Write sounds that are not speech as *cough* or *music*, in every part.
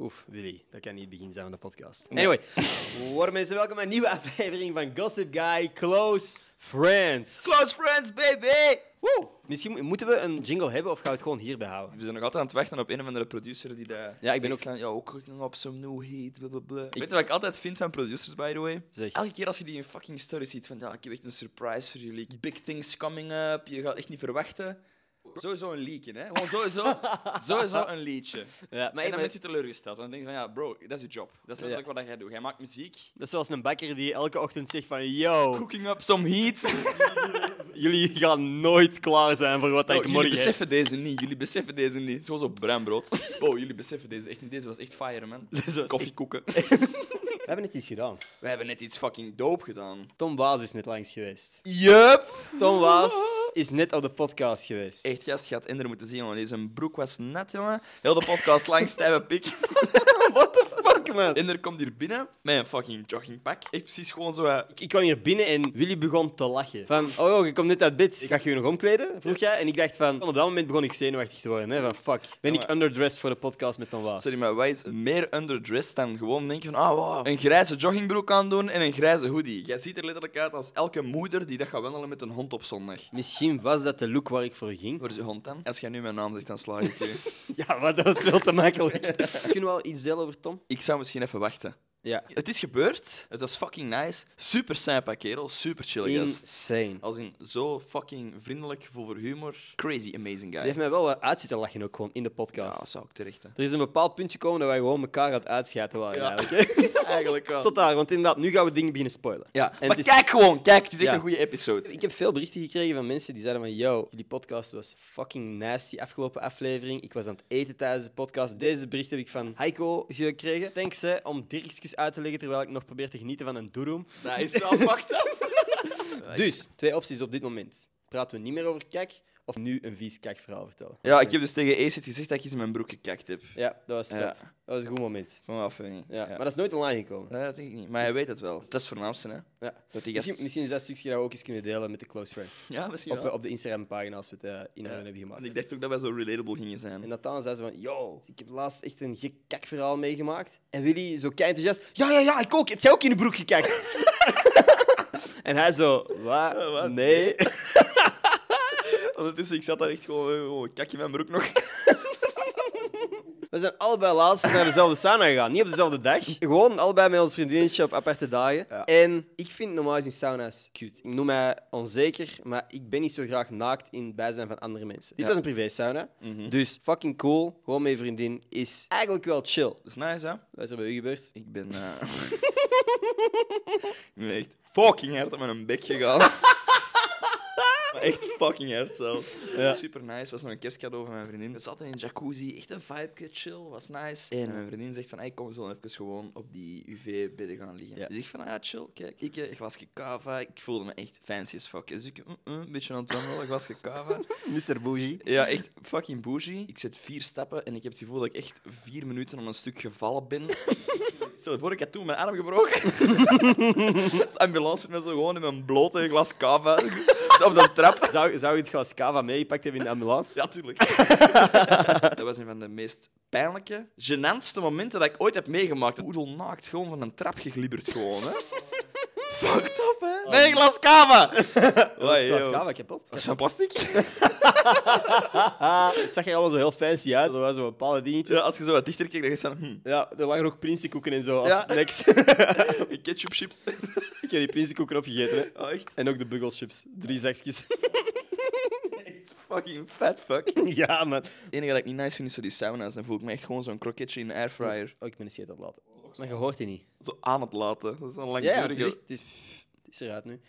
Oef, Willy, dat kan niet het begin zijn van de podcast. Anyway, *laughs* worden mensen welkom bij een nieuwe aflevering van Gossip Guy Close Friends. Close friends, baby! Woe! Misschien mo- moeten we een jingle hebben of gaan we het gewoon hierbij houden? We zijn nog altijd aan het wachten op een of andere producer die dat Ja, ik ben ook- van, ja, ook nog op zo'n new heat, blablabla. Weet je wat ik altijd vind van producers, by the way? Zeg. Elke keer als je die in fucking story ziet van, ja, ik heb echt een surprise voor jullie. Big things coming up, je gaat echt niet verwachten. Sowieso een liedje, hè? Gewoon sowieso, *laughs* sowieso een liedje. Ja, maar en dan ben, je teleurgesteld. Want dan denk je van, ja, bro, dat is je job. Dat is letterlijk wat jij doet. Jij maakt muziek. dat is zoals een bakker die elke ochtend zegt van yo, Cooking up some heat. *laughs* jullie gaan nooit klaar zijn voor wat ik jullie morgen heb. beseffen deze niet. Jullie beseffen deze niet. Zoals op bruinbrood. Oh, jullie beseffen deze echt niet. Deze was echt fire, man. *laughs* Koffiekoeken. We hebben net iets gedaan. We hebben net iets fucking dope gedaan. Tom Waas is net langs geweest. Yup. Tom Waas is net op de podcast geweest. Echt, gast, je had Ender moeten zien, jongen. Deze broek was net, jongen. Heel de podcast lang *laughs* stijve pik. What the fuck, man? Ender komt hier binnen met een fucking joggingpak. Echt precies gewoon zo... eh, Ik, ik kwam hier binnen en Willy begon te lachen. Van, oh, joh, je komt net uit bed. Ga je je nog omkleden? Vroeg jij. En ik dacht van, op dat moment begon ik zenuwachtig te worden. Hè? Van, fuck, ben ik underdressed voor de podcast met Tom Waas? Sorry, maar wij is meer underdressed dan gewoon denken van... Ah, wow, een grijze joggingbroek aandoen en een grijze hoodie. Jij ziet er letterlijk uit als elke moeder die dat gaat wandelen met een hond op zondag. Misschien was dat de look waar ik voor ging. Waar is je hond dan? Als jij nu mijn naam zegt, dan sla ik je. *laughs* Ja, maar dat was veel te makkelijk. *laughs* Kunnen we al iets delen over Tom? ik zou misschien even wachten. Ja. Het is gebeurd. Het was fucking nice. Super sympa kerel. Super chill gast. Insane. Als in zo fucking vriendelijk, gevoel voor humor. Crazy amazing guy. Die heeft mij wel wat uit zitten lachen ook gewoon in de podcast. Ja, zou ik terecht. hè. Er is een bepaald punt gekomen dat wij gewoon elkaar aan het uitschijten waren. Ja. Eigenlijk, hè? *laughs* Eigenlijk wel. Tot daar, want inderdaad, nu gaan we dingen beginnen spoilen. Ja, En maar is- kijk gewoon. Kijk, het is echt Ja. een goede episode. Ik heb veel berichten gekregen van mensen die zeiden van yo, jullie podcast was fucking nasty afgelopen aflevering. Ik was aan het eten tijdens de podcast. Deze bericht heb ik van Heiko gekregen. Thanks hè, om Dirkjes uit te leggen terwijl ik nog probeer te genieten van een doeroem. Dat is wel fucked up. *laughs* Dus, twee opties op dit moment. Praten we niet meer over kak of nu een vies kakverhaal vertellen? Ja, ik heb dus tegen Acid gezegd dat ik eens in mijn broek gekakt heb. Ja, dat was top. Ja. Dat was een goed moment. Van wel funny. Ja, Maar dat is nooit online gekomen. Nee, dat denk ik niet. Maar hij weet het wel. Dat is het voornaamste, hè. Ja. Dat die gast... Misschien, misschien is dat stukje dat we ook eens kunnen delen met de close friends. Ja, misschien Op, wel. op de Instagram-pagina als we het eh inhoud hebben gemaakt. Want ik dacht ook dat wij zo relatable gingen zijn. En Nathan zei ze van, yo, ik heb laatst echt een gek kakverhaal meegemaakt. En Willy zo kei enthousiast, ja, ja, ja, ik ook. Heb jij ook in de broek gekakt? *laughs* *laughs* en hij zo, wat? wat? Nee. Ondertussen, ik zat daar echt gewoon, eh, gewoon kak in mijn broek nog. *laughs* We zijn allebei laatst naar dezelfde sauna gegaan. Niet op dezelfde dag. Gewoon allebei met ons vriendinnetje op aparte dagen. Ja. En ik vind normaal gezien sauna's cute. Ik noem mij onzeker, maar ik ben niet zo graag naakt in het bijzijn van andere mensen. Dit Ja. was een privé sauna. Dus fucking cool. Gewoon met je vriendin is eigenlijk wel chill. Dat is nice, hè? Wat is er bij u gebeurd? Ik ben... eh, *laughs* ik ben echt fucking hard op mijn bek gegaan. *laughs* Echt fucking hard zelfs. Ja. Super nice. Was nog een kerstcadeau van mijn vriendin. We zaten in een jacuzzi. Echt een vibe, chill. Was nice. En mijn vriendin zegt van, hey, kom, we zullen even gewoon op die UV-bedden gaan liggen. Ja. Dus ik van, ah, ja, chill. Kijk, ik eh, een glasje kava. Ik voelde me echt fancy as fuck. Dus ik, mm, mm, een beetje aan het wandelen, glasje kava. Mr. Bougie. Ja, echt fucking bougie. Ik zet vier stappen en ik heb het gevoel dat ik echt vier minuten om een stuk gevallen ben. *laughs* Stel je voor, ik had toen mijn arm gebroken. *laughs* *laughs* De ambulance met me zo gewoon in mijn blote glas cava op de trap. Zou, zou je het glas cava meegepakt hebben in de ambulance? Ja, tuurlijk. *laughs* dat was een van de meest pijnlijke, gênantste momenten dat ik ooit heb meegemaakt. Oedelnaakt, gewoon van een trap geglibberd gewoon, hè. *laughs* Fucked up, hè. Nee, glas cava! Dat is glas cava kapot. Dat is van plastic. *laughs* Het zag er allemaal zo heel fancy uit. Er waren zo bepaalde dingetjes. Ja, Ja, als je zo wat dichter kijkt, dan is het van... Hm, er lagen ook prinsenkoeken en zo als Ja. snacks. *laughs* ketchup chips. *laughs* ik heb die prinsenkoeken opgegeten. Hè. Oh, echt? En ook de bugglechips. Drie zakjes. *laughs* Echt fucking fat fuck. ja, man. Het enige dat ik niet nice vind is zo die sauna's. Dan voel ik me echt gewoon zo'n kroketje in de airfryer. Oh, ik ben een scheet aan het laten. Maar je hoort die niet. Zo aan het laten. Dat is een Ja, ja, het, langdurige... is, echt- het, is, het is eruit nu.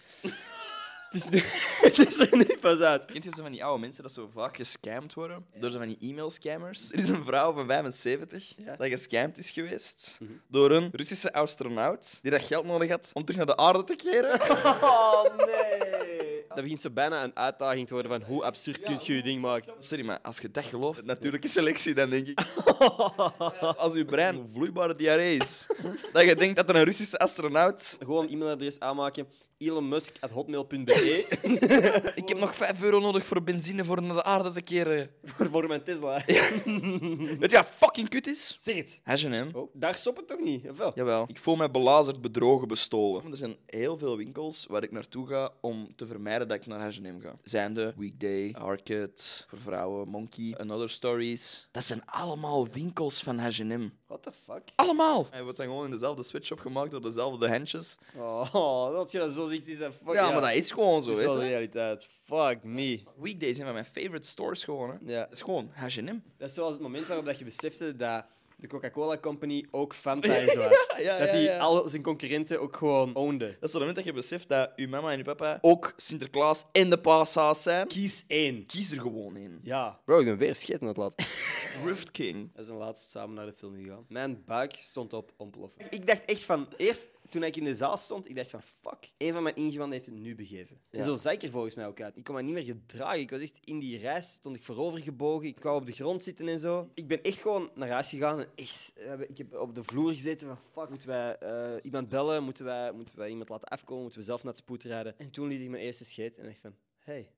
Het, is, *laughs* het is er nu pas uit. Kent je zo van die oude mensen dat zo vaak gescamd worden? Door zo van die e-mail-scammers. Er is een vrouw van 75 dat gescamd is geweest door een Russische astronaut die dat geld nodig had om terug naar de aarde te keren. *laughs* Oh, nee. Dat begint zo bijna een uitdaging te worden van hoe absurd kun je je ding maken. Sorry, maar als je dat gelooft, natuurlijke selectie, dan denk ik... *laughs* Als je brein vloeibare diarree is, dat je denkt dat er een Russische astronaut... Gewoon een e-mailadres aanmaken. elonmusk.hotmail.be *laughs* Ik heb nog 5 euro nodig voor benzine voor naar de aarde te keren. *laughs* voor, voor mijn Tesla. *laughs* Weet je wat fucking kut is? Zeg het. H&M. Oh, daar stopt het toch niet? Of wel? Jawel. Ik voel mij belazerd, bedrogen, bestolen. Er zijn heel veel winkels waar ik naartoe ga om te vermijden dat ik naar H&M ga. Zijn de Weekday, Arcade, voor vrouwen, Monkey, Another Stories. Dat zijn allemaal winkels van H&M. What the fuck? Allemaal! Hij wordt dan gewoon in dezelfde sweatshop gemaakt door dezelfde handjes. Oh, dat je dat zo is dat fuck. Ja, maar dat is gewoon zo, dat is wel weet de je. realiteit. Fuck me. Weekdays zijn van mijn favorite stores gewoon, hè. Ja. Dat is gewoon H&M. Dat is zoals het moment waarop dat je besefte dat de Coca-Cola Company ook *laughs* Fanta zo had. Ja, dat ja, die ja. al zijn concurrenten ook gewoon ownde. Dat is het moment dat je beseft dat je mama en je papa ook Sinterklaas en de paashaas zijn. Kies één. Kies er gewoon in. Ja. Bro, ik ben weer scheten aan het laten. *laughs* Rift King. We zijn laatst samen naar de film gegaan. Mijn buik stond op ontploffen. Ik dacht echt van... Eerst, toen ik in de zaal stond, ik dacht van... Fuck, een van mijn ingewanden heeft het nu begeven. En Ja. zo zag ik er volgens mij ook uit. Ik kon me niet meer gedragen. Ik was echt in die reis, stond ik voorover gebogen. Ik wou op de grond zitten en zo. Ik ben echt gewoon naar huis gegaan en echt... eh, Ik heb op de vloer gezeten van... Fuck, moeten wij eh, iemand bellen? Moeten wij, moeten wij iemand laten afkomen? Moeten we zelf naar het spoed rijden? En toen liet ik mijn eerste scheet en dacht van... Hey,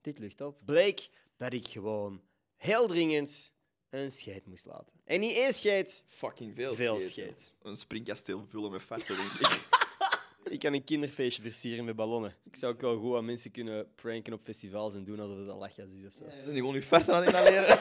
dit lucht op. Bleek dat ik gewoon heel dringend een scheid moest laten. En niet één scheid, Fucking veel, veel scheet. Een springkasteel vullen met farten, denk ik. *laughs* *laughs* Ik kan een kinderfeestje versieren met ballonnen. Ik zou ook wel goed aan mensen kunnen pranken op festivals en doen alsof het een lachjas is of zo. Zijn die gewoon je farten aan inhaleren?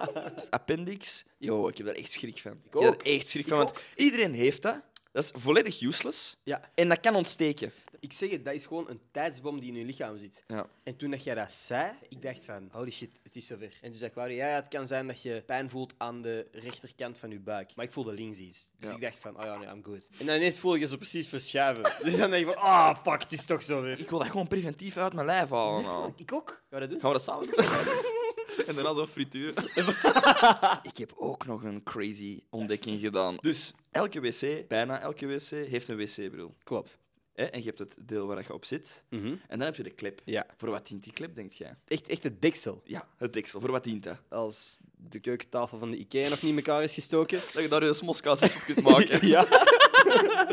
*laughs* Appendix. Yo, ik heb daar echt schrik van. Ik, heb echt schrik van, want iedereen heeft dat. Dat is volledig useless. Ja, En dat kan ontsteken. Ik zeg het, dat is gewoon een tijdsbom die in je lichaam zit. Ja. En toen dat jij dat zei, ik dacht van, holy shit, het is zover. En toen zei Claudia, ja, het kan zijn dat je pijn voelt aan de rechterkant van je buik. Maar ik voelde links iets. Dus Ja. ik dacht van, oh ja, nee, I'm good. En dan ineens voelde je zo precies verschuiven. *laughs* Dus dan denk je van, ah, fuck, het is toch zover. Ik wil dat gewoon preventief uit mijn lijf halen. nou. Ik ook. Ga dat doen? Gaan we dat samen doen? *laughs* en daarna zo frituren. *laughs* ik heb ook nog een crazy ontdekking gedaan. Dus elke wc, bijna elke wc, heeft een wc-bril. Klopt. Hè? En je hebt het deel waar je op zit. Mhm. En dan heb je de clip. Ja. Voor wat dient die clip, denk jij? Echt, echt het deksel. Ja, het deksel. Voor wat dient dat? Als de keukentafel van de IKEA nog niet in elkaar is gestoken. Dat je daar je smoskaas op kunt maken. *laughs* ja. *laughs*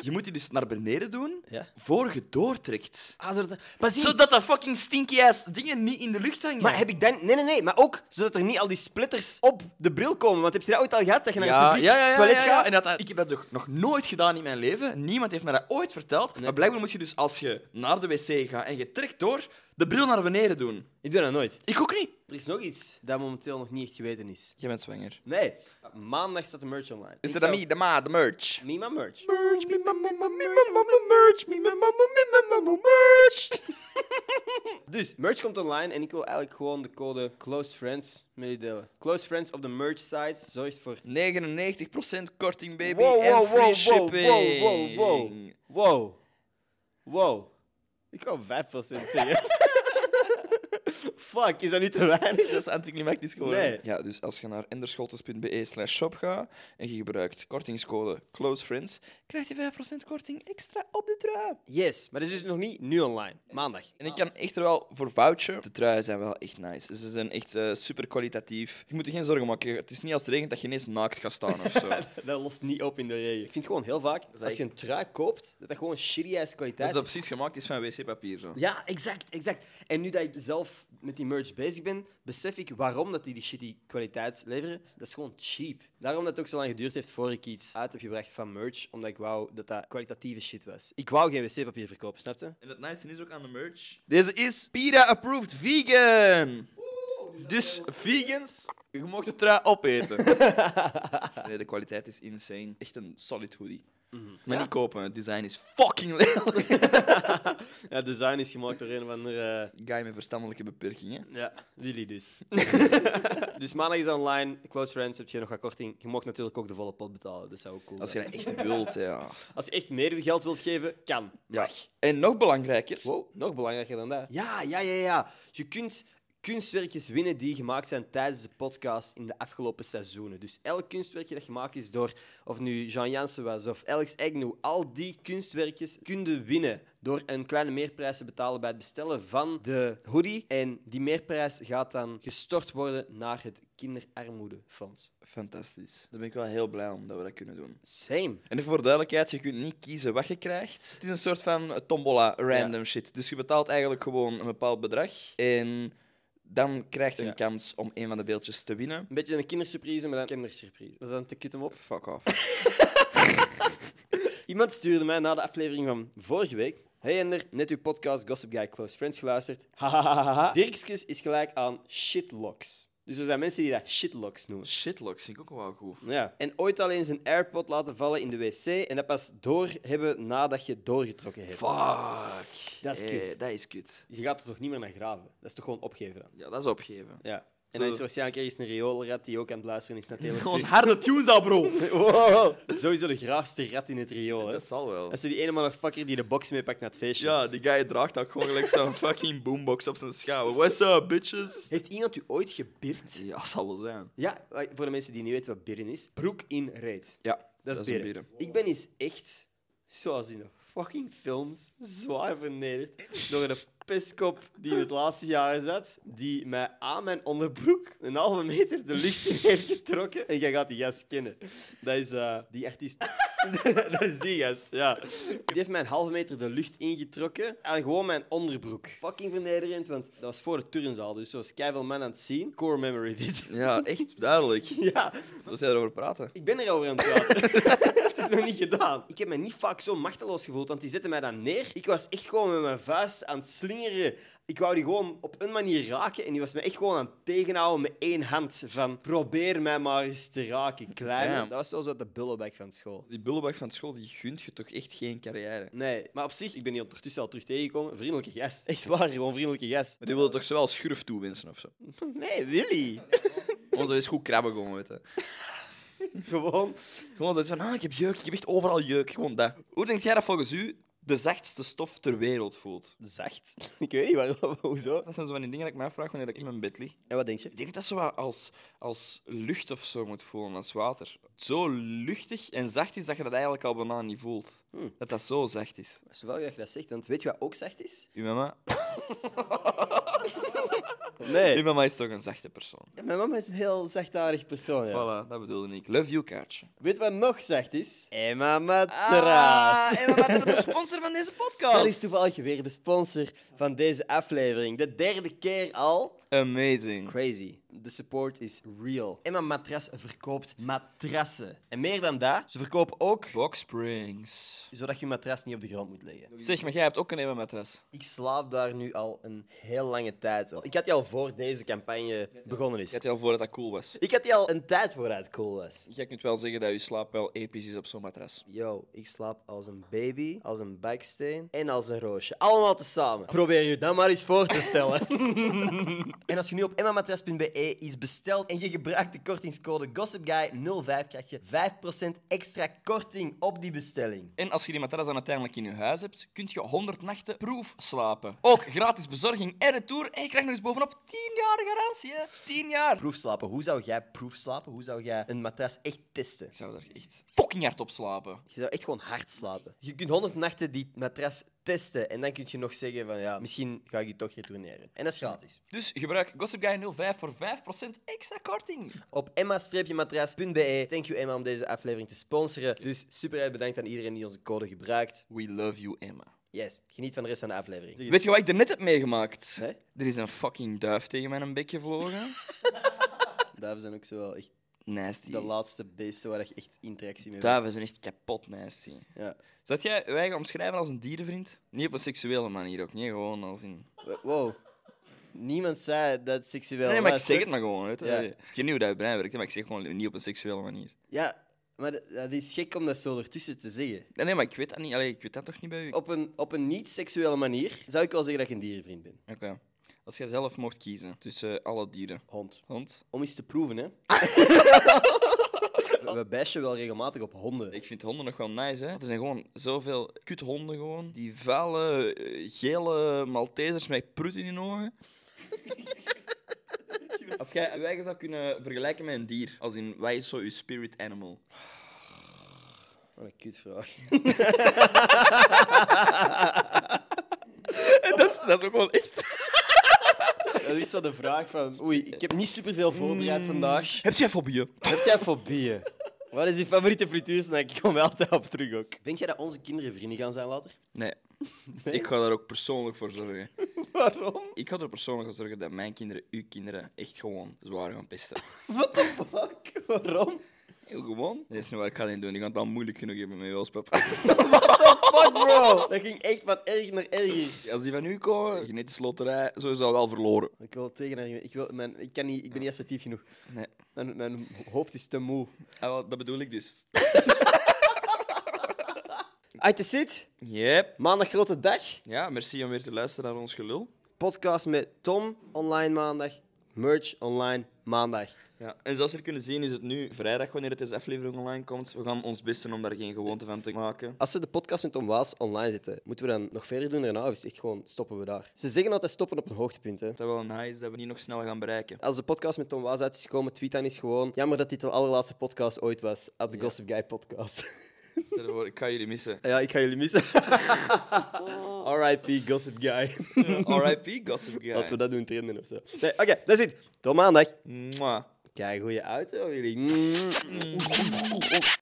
Je moet die dus naar beneden doen, ja. voor je doortrekt. Ah, zodat... Maar, zie, Zodat dat fucking stinky ass dingen niet in de lucht hangen. maar heb ik dan... Nee, nee, nee. Maar ook zodat er niet al die splitters op de bril komen. Want heb je dat ooit al gehad? Dat je naar het ja, publiek ja, ja, ja, toilet ja, gaat? En dat, dat- ik heb dat nog, nog nooit gedaan in mijn leven. Niemand heeft mij dat ooit verteld. Maar blijkbaar moet je dus als je naar de wc gaat en je trekt door, de bril naar beneden doen. Ik doe dat nooit. Ik ook niet. Er is nog iets dat momenteel nog niet echt geweten is. Je bent zwanger. Nee. Maandag staat de merch online. Is Ik dat zou- me, de ma, de merch? Me, my merch. Merch, me, mama, merch, me, mama, merch. Dus, merch komt online en ik wil eigenlijk gewoon de code Close Friends mededelen. Close Friends op de merch site zorgt voor 99% korting, baby. Wow, en free wow, wow, shipping. wow, wow, wow. Wow. Wow. Ik wou 5% zeggen. Fuck, is dat niet te weinig? Dat is anticlimactisch geworden. Nee. Ja, dus als je naar enderscholtes.be slash shop gaat en je gebruikt kortingscode CloseFriends, krijg je 5% korting extra op de trui. Yes, maar dat is dus nog niet nu online. Maandag. En ik kan echt wel voor vouchen. De truien zijn wel echt nice. Ze zijn echt eh, super kwalitatief. Je moet je geen zorgen maken. Het is niet als het regent dat je ineens naakt gaat staan of zo. *laughs* Dat lost niet op in de regen. Ik vind gewoon heel vaak, als je een trui koopt, dat dat gewoon shitty-ass kwaliteit Dat is. dat precies gemaakt is van wc-papier. Zo. Ja, exact, exact. En nu dat ik zelf met die merch bezig ben, besef ik waarom dat die die shitty kwaliteit leveren. Dat is gewoon cheap. Daarom dat het ook zo lang geduurd heeft voor ik iets uit heb gebracht van merch, omdat ik wou dat dat kwalitatieve shit was. Ik wou geen wc-papier verkopen, snapte? En het nice is ook aan de merch. Deze is PETA-approved vegan. Dus vegans, je mag de trui opeten. *laughs* nee, de kwaliteit is insane. Echt een solid hoodie. Maar niet kopen, het design is fucking lelijk. *laughs* Ja, het design is gemaakt door een of andere... Guy met verstandelijke beperkingen. Ja, Willy dus. *laughs* dus maandag is online. Close Friends heb je nog wat korting. Je mag natuurlijk ook de volle pot betalen. Dat zou ook cool Als je dat echt wilt, ja. *laughs* Als je echt meer geld wilt geven, kan. ja. En nog belangrijker, Wow, nog belangrijker dan dat. Ja, ja, ja, ja. Je kunt kunstwerkjes winnen die gemaakt zijn tijdens de podcast in de afgelopen seizoenen. Dus elk kunstwerkje dat gemaakt is door, of nu Jean Jansen was of Alex Agnew, al die kunstwerkjes kunnen winnen door een kleine meerprijs te betalen bij het bestellen van de hoodie. En die meerprijs gaat dan gestort worden naar het Kinderarmoedefonds. Fantastisch. Daar ben ik wel heel blij om dat we dat kunnen doen. Same. En voor duidelijkheid, je kunt niet kiezen wat je krijgt. Het is een soort van tombola, random shit. Dus je betaalt eigenlijk gewoon een bepaald bedrag. En dan krijg je een Ja. kans om een van de beeldjes te winnen. Een beetje een kindersurprise, maar dan kindersurprise. Dat is dan te kut hem op. Fuck off. *laughs* Iemand stuurde mij na de aflevering van vorige week. Hey Ender, net uw podcast Gossip Guy Close Friends geluisterd. *laughs* Hahaha. Dirkskes is gelijk aan shitlocks. Dus er zijn mensen die dat shitlocks noemen. Shitlocks vind ik ook wel goed. Ja. En ooit al eens een airpod laten vallen in de wc en dat pas doorhebben nadat je doorgetrokken hebt. Fuck. Dat is Eh, kut. dat is kut. Je gaat er toch niet meer naar graven? Dat is toch gewoon opgeven dan? Ja, dat is opgeven. Ja. En dan is er waarschijnlijk ergens een rioolrat die ook aan het luisteren is naar Taylor *laughs* Gewoon Swift. harde tunes al, bro. *laughs* Wow. Sowieso de graafste rat in het riool. Hè. Dat zal wel. Als ze die ene motherfucker die de box meepakt naar het feestje. Ja, die guy draagt ook gewoon gelijk zo'n *laughs* fucking boombox op zijn schouder. What's up, bitches? Heeft iemand u ooit gebirt? Ja, zal wel zijn. Ja, voor de mensen die niet weten wat birren is. Broek in reet. Ja, Dat is, birren. birren. Ik ben eens echt, zoals in de fucking films, zwaar vernederd door de pestkop die het laatste jaar zat, die mij aan mijn onderbroek een halve meter de lucht in heeft getrokken. En jij gaat die gast kennen. Dat is eh, die artiest. *laughs* dat is die gast, ja. Die heeft mij een halve meter de lucht ingetrokken en gewoon mijn onderbroek. Fucking vernederend, want dat was voor de turnzaal, dus was keiveel man aan het zien. Core memory dit. Ja, echt duidelijk. *laughs* Ja, Wat jij erover praten? ik ben erover aan het praten. *laughs* het is nog niet gedaan. Ik heb me niet vaak zo machteloos gevoeld, want die zetten mij dan neer. Ik was echt gewoon met mijn vuist aan het slingeren. Ik wou die gewoon op een manier raken en die was me echt gewoon aan het tegenhouden met één hand. Van probeer mij maar eens te raken, kleine. Damn. Dat was zo zo de bullebag van school. Die bullebag van school, die gunt je toch echt geen carrière. Nee, maar op zich, ik ben die ondertussen al terug tegengekomen. Vriendelijke gast. *laughs* Echt waar, gewoon vriendelijke gast. Maar die wilde toch zowel schurf toewensen of zo? *laughs* Nee, Willy. Gewoon zo eens goed krabben gewoon, weet je. *laughs* gewoon. Gewoon dat van, ah, ik heb jeuk, ik heb echt overal jeuk. Gewoon dat. Hoe denkt jij dat volgens u de zachtste stof ter wereld voelt? Zacht. *laughs* Ik weet niet waarom, *laughs* hoezo. Dat zijn zo van die dingen dat ik me afvraag wanneer ik in mijn bed lig. En wat denk je? Ik denk dat zo wat als, als lucht of zo moet voelen, als water. Zo luchtig en zacht is dat je dat eigenlijk al bijna niet voelt. Hmm. Dat dat zo zacht is. Dat is wel dat je dat zegt, want weet je wat ook zacht is? Uw mama, *laughs* *laughs* Nee. uw mama is toch een zachte persoon. Mijn mama is een heel zachtaardig persoon, ja. Voilà, dat bedoelde ik. Love you, kaartje. Weet wat nog zacht is? Emma Matras. en wat is de sponsor van deze podcast? Dat is toevallig weer de sponsor van deze aflevering. De derde keer al. Amazing. Crazy. De support is real. Emma Matras verkoopt matrassen. En meer dan dat, ze verkopen ook Box Springs. zodat je matras niet op de grond moet leggen. Zeg, maar jij hebt ook een Emma matras. Ik slaap daar nu al een heel lange tijd op. Ik had die al voor deze campagne begonnen is. Ik had je al voor dat cool was. Ik had die al een tijd vooruit het cool was. Jij kunt wel zeggen dat je slaap wel episch is op zo'n matras. Yo, ik slaap als een baby, als een baksteen en als een roosje. Allemaal tezamen. Probeer je dat maar eens voor te stellen. *laughs* *laughs* en als je nu op emmamatras.be iets bestelt en je gebruikt de kortingscode GossipGuy05, krijg je 5% extra korting op die bestelling. En als je die matras dan uiteindelijk in je huis hebt, kun je 100 nachten proef slapen. Ook gratis bezorging en retour. En je krijgt nog eens bovenop 10 jaar garantie. Hè? 10 jaar. Proefslapen. Hoe zou jij proefslapen? Hoe zou jij een matras echt testen? Ik zou daar echt fucking hard op slapen. Je zou echt gewoon hard slapen. Je kunt 100 nachten die matras testen en dan kun je nog zeggen van ja, misschien ga ik die toch retourneren. En dat is gratis. Dus gebruik GossipGuy05 voor 5% extra korting. Op emma-matras.be. Thank you Emma om deze aflevering te sponsoren. Dus super erg bedankt aan iedereen die onze code gebruikt. We love you, Emma. Yes, geniet van de rest van de aflevering. Weet je wat ik er net heb meegemaakt? Nee? Er is een fucking duif tegen mijn bek gevlogen. *laughs* Duiven zijn ook zo wel echt Nasty. de laatste beesten waar je echt interactie mee hebt. Duiven zijn echt kapot nasty. Ja. Zou jij je eigen omschrijven als een dierenvriend? Niet op een seksuele manier ook, niet gewoon als in... Wow. Niemand zei dat seksueel Nee, maar ik zeg het maar gewoon. Weet je. Ja. Ik weet niet hoe dat je brein werkt, maar ik zeg gewoon niet op een seksuele manier. Ja, maar dat, dat is gek om dat zo ertussen te zeggen. Nee, nee maar ik weet dat niet. Allee, ik weet dat toch niet bij u? Op een, op een niet-seksuele manier zou ik wel zeggen dat ik een dierenvriend ben. Oké. Als jij zelf mocht kiezen tussen alle dieren. Hond. Hond? Om eens te proeven, hè. We bashen wel regelmatig op honden. Ik vind honden nog wel nice, hè. Er zijn gewoon zoveel kuthonden gewoon. Die vuile, eh, gele Maltesers met prut in hun ogen. *laughs* Als jij eigen zou kunnen vergelijken met een dier, als in, wij is zo je spirit animal? Wat een kutvraag. *laughs* En dat is, dat is ook wel echt... *laughs* Dat is zo de vraag van... Oei, ik heb niet superveel voorbereid vandaag. Heb jij fobieën? Heb jij fobieën? Wat is je favoriete frituursnack? Ik kom er altijd op terug ook. Denk jij dat onze kinderen vrienden gaan zijn later? Nee. Ik ga daar ook persoonlijk voor zorgen. *laughs* Waarom? Ik ga er persoonlijk voor zorgen dat mijn kinderen, uw kinderen, echt gewoon zwaar gaan pesten. *laughs* What the fuck? Waarom? Heel gewoon. Dat is niet wat ik ga niet doen. Ik ga het al moeilijk genoeg hebben met Joost, *laughs* papa. Fuck, bro! Dat ging echt van erg naar erger. Als die van u komen, genetische loterij, sowieso wel verloren. Ik wil tegen haar... Ik, wil, mijn, ik, kan niet, ik ben niet assertief genoeg. Nee. Mijn, mijn hoofd is te moe. Ah, wel, dat bedoel ik dus. *laughs* Uit de zit. Yep. Maandag grote dag. Ja, merci om weer te luisteren naar ons gelul. Podcast met Tom, online maandag. Merch, online maandag. Ja. En zoals we kunnen zien is het nu vrijdag wanneer deze aflevering online komt. We gaan ons best doen om daar geen gewoonte van te maken. Als we de podcast met Tom Waas online zetten, moeten we dan nog verder doen daarna? Of is het echt gewoon stoppen we daar? Ze zeggen altijd stoppen op een hoogtepunt. Hè? Dat is wel nice dat we die nog snel gaan bereiken. Als de podcast met Tom Waas uit is gekomen, tweet dan is gewoon... Jammer dat dit de allerlaatste podcast ooit was. At the Gossip Guy podcast. *laughs* Stel je voor, ik ga jullie missen. ja, ik ga jullie missen. R.I.P. Gossip Guy. R.I.P. Gossip Guy. Laten we dat doen trainen of zo. Nee, Oké, dat is het. Tot maandag. Mwah. Kijk, goede auto, jullie.